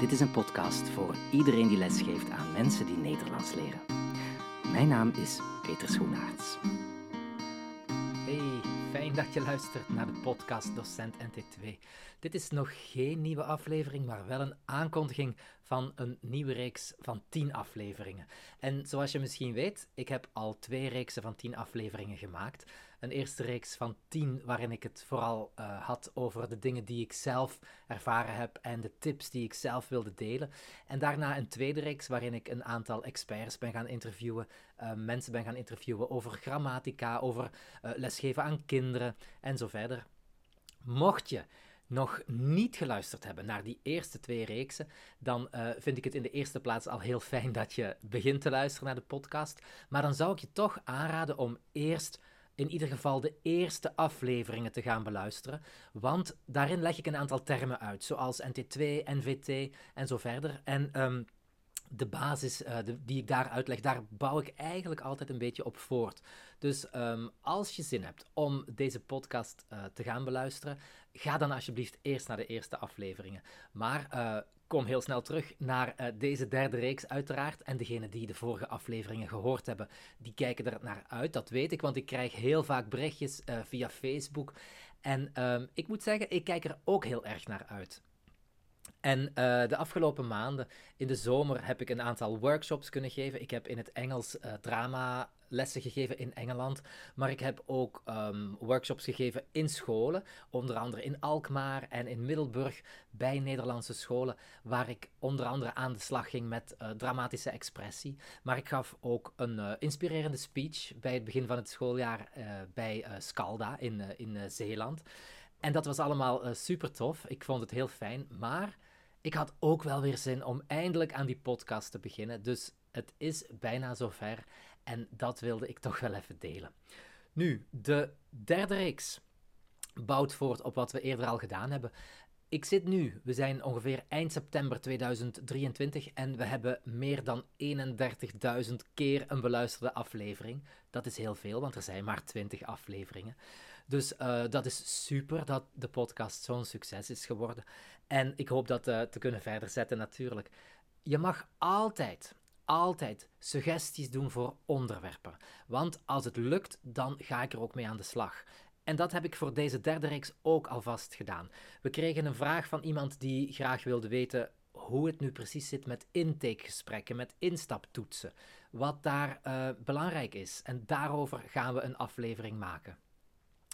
Dit is een podcast voor iedereen die lesgeeft aan mensen die Nederlands leren. Mijn naam is Peter Schoenaerts. Hey, fijn dat je luistert naar de podcast Docent NT2. Dit is nog geen nieuwe aflevering, maar wel een aankondiging van een nieuwe reeks van 10 afleveringen. En zoals je misschien weet, ik heb al twee reeksen van 10 afleveringen gemaakt. Een eerste reeks van 10 waarin ik het vooral uh, had over de dingen die ik zelf ervaren heb en de tips die ik zelf wilde delen. En daarna een tweede reeks waarin ik een aantal experts ben gaan interviewen, uh, mensen ben gaan interviewen over grammatica, over uh, lesgeven aan kinderen en zo verder. Mocht je nog niet geluisterd hebben naar die eerste twee reeksen, dan uh, vind ik het in de eerste plaats al heel fijn dat je begint te luisteren naar de podcast. Maar dan zou ik je toch aanraden om eerst in ieder geval de eerste afleveringen te gaan beluisteren. Want daarin leg ik een aantal termen uit, zoals NT2, NVT en zo verder. En um, de basis de, die ik daar uitleg, daar bouw ik eigenlijk altijd een beetje op voort. Dus um, als je zin hebt om deze podcast uh, te gaan beluisteren, ga dan alsjeblieft eerst naar de eerste afleveringen. Maar uh, kom heel snel terug naar deze derde reeks, uiteraard. En degenen die de vorige afleveringen gehoord hebben, die kijken er naar uit. Dat weet ik, want ik krijg heel vaak berichtjes via Facebook. En um, ik moet zeggen, ik kijk er ook heel erg naar uit. En uh, de afgelopen maanden, in de zomer, heb ik een aantal workshops kunnen geven. Ik heb in het Engels uh, drama lessen gegeven in Engeland, maar ik heb ook um, workshops gegeven in scholen, onder andere in Alkmaar en in Middelburg, bij Nederlandse scholen, waar ik onder andere aan de slag ging met uh, dramatische expressie. Maar ik gaf ook een inspirerende speech bij het begin van het schooljaar bij Scalda in, in Zeeland. En dat was allemaal super tof. Ik vond het heel fijn. Maar ik had ook wel weer zin om eindelijk aan die podcast te beginnen. Dus het is bijna zover. En dat wilde ik toch wel even delen. Nu, de derde reeks bouwt voort op wat we eerder al gedaan hebben. Ik zit nu, we zijn ongeveer eind september 2023 en we hebben meer dan 31.000 keer een beluisterde aflevering. Dat is heel veel, want er zijn maar 20 afleveringen. Dus uh, dat is super dat de podcast zo'n succes is geworden. En ik hoop dat uh, te kunnen verder zetten natuurlijk. Je mag altijd, altijd suggesties doen voor onderwerpen. Want als het lukt, dan ga ik er ook mee aan de slag. En dat heb ik voor deze derde reeks ook alvast gedaan. We kregen een vraag van iemand die graag wilde weten hoe het nu precies zit met intakegesprekken, met instaptoetsen. Wat daar uh, belangrijk is. En daarover gaan we een aflevering maken.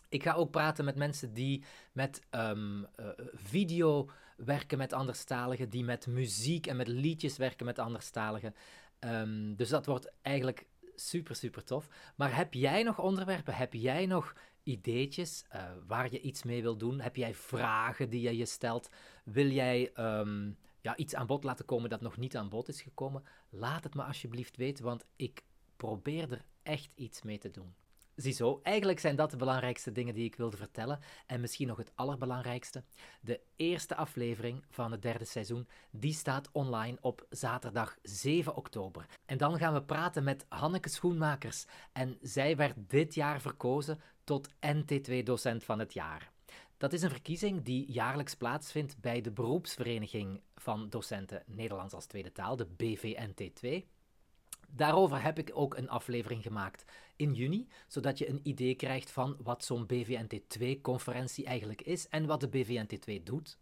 Ik ga ook praten met mensen die met um, uh, video werken met anderstaligen, die met muziek en met liedjes werken met anderstaligen. Um, dus dat wordt eigenlijk super, super tof. Maar heb jij nog onderwerpen? Heb jij nog ideetjes uh, waar je iets mee wil doen? Heb jij vragen die je je stelt? Wil jij um, ja, iets aan bod laten komen dat nog niet aan bod is gekomen? Laat het me alsjeblieft weten, want ik probeer er echt iets mee te doen. Ziezo, eigenlijk zijn dat de belangrijkste dingen die ik wilde vertellen. En misschien nog het allerbelangrijkste. De eerste aflevering van het derde seizoen, die staat online op zaterdag 7 oktober. En dan gaan we praten met Hanneke Schoenmakers. En zij werd dit jaar verkozen tot NT2-docent van het jaar. Dat is een verkiezing die jaarlijks plaatsvindt bij de beroepsvereniging van docenten Nederlands als tweede taal, de BVNT2. Daarover heb ik ook een aflevering gemaakt in juni, zodat je een idee krijgt van wat zo'n BVNT2-conferentie eigenlijk is en wat de BVNT2 doet.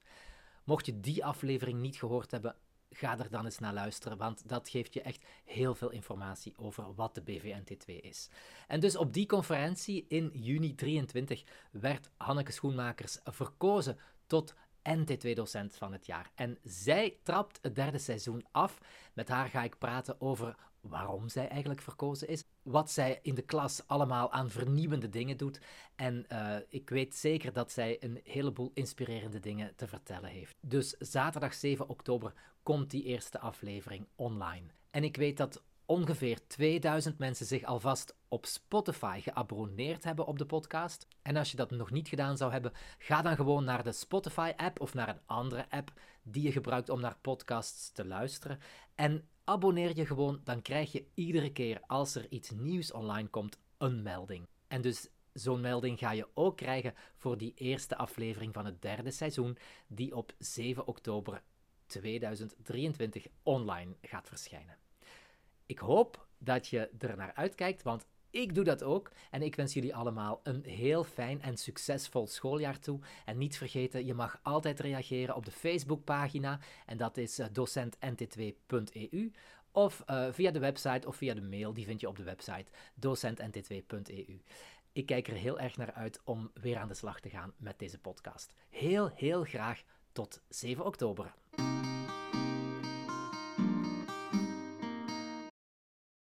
Mocht je die aflevering niet gehoord hebben, ga er dan eens naar luisteren, want dat geeft je echt heel veel informatie over wat de BVNT2 is. En dus op die conferentie in juni 23 werd Hanneke Schoenmakers verkozen tot NT2-docent van het jaar. En zij trapt het derde seizoen af. Met haar ga ik praten over waarom zij eigenlijk verkozen is, wat zij in de klas allemaal aan vernieuwende dingen doet. En uh, ik weet zeker dat zij een heleboel inspirerende dingen te vertellen heeft. Dus zaterdag 7 oktober komt die eerste aflevering online. En ik weet dat ongeveer 2000 mensen zich alvast op Spotify geabonneerd hebben op de podcast. En als je dat nog niet gedaan zou hebben, ga dan gewoon naar de Spotify-app of naar een andere app die je gebruikt om naar podcasts te luisteren. En abonneer je gewoon, dan krijg je iedere keer als er iets nieuws online komt een melding. En dus zo'n melding ga je ook krijgen voor die eerste aflevering van het derde seizoen, die op 7 oktober 2023 online gaat verschijnen. Ik hoop dat je er naar uitkijkt, want ik doe dat ook en ik wens jullie allemaal een heel fijn en succesvol schooljaar toe. En niet vergeten, je mag altijd reageren op de Facebookpagina en dat is eh, docentnt2.eu of uh, via de website of via de mail, die vind je op de website docentnt2.eu. Ik kijk er heel erg naar uit om weer aan de slag te gaan met deze podcast. Heel, heel graag tot 7 oktober.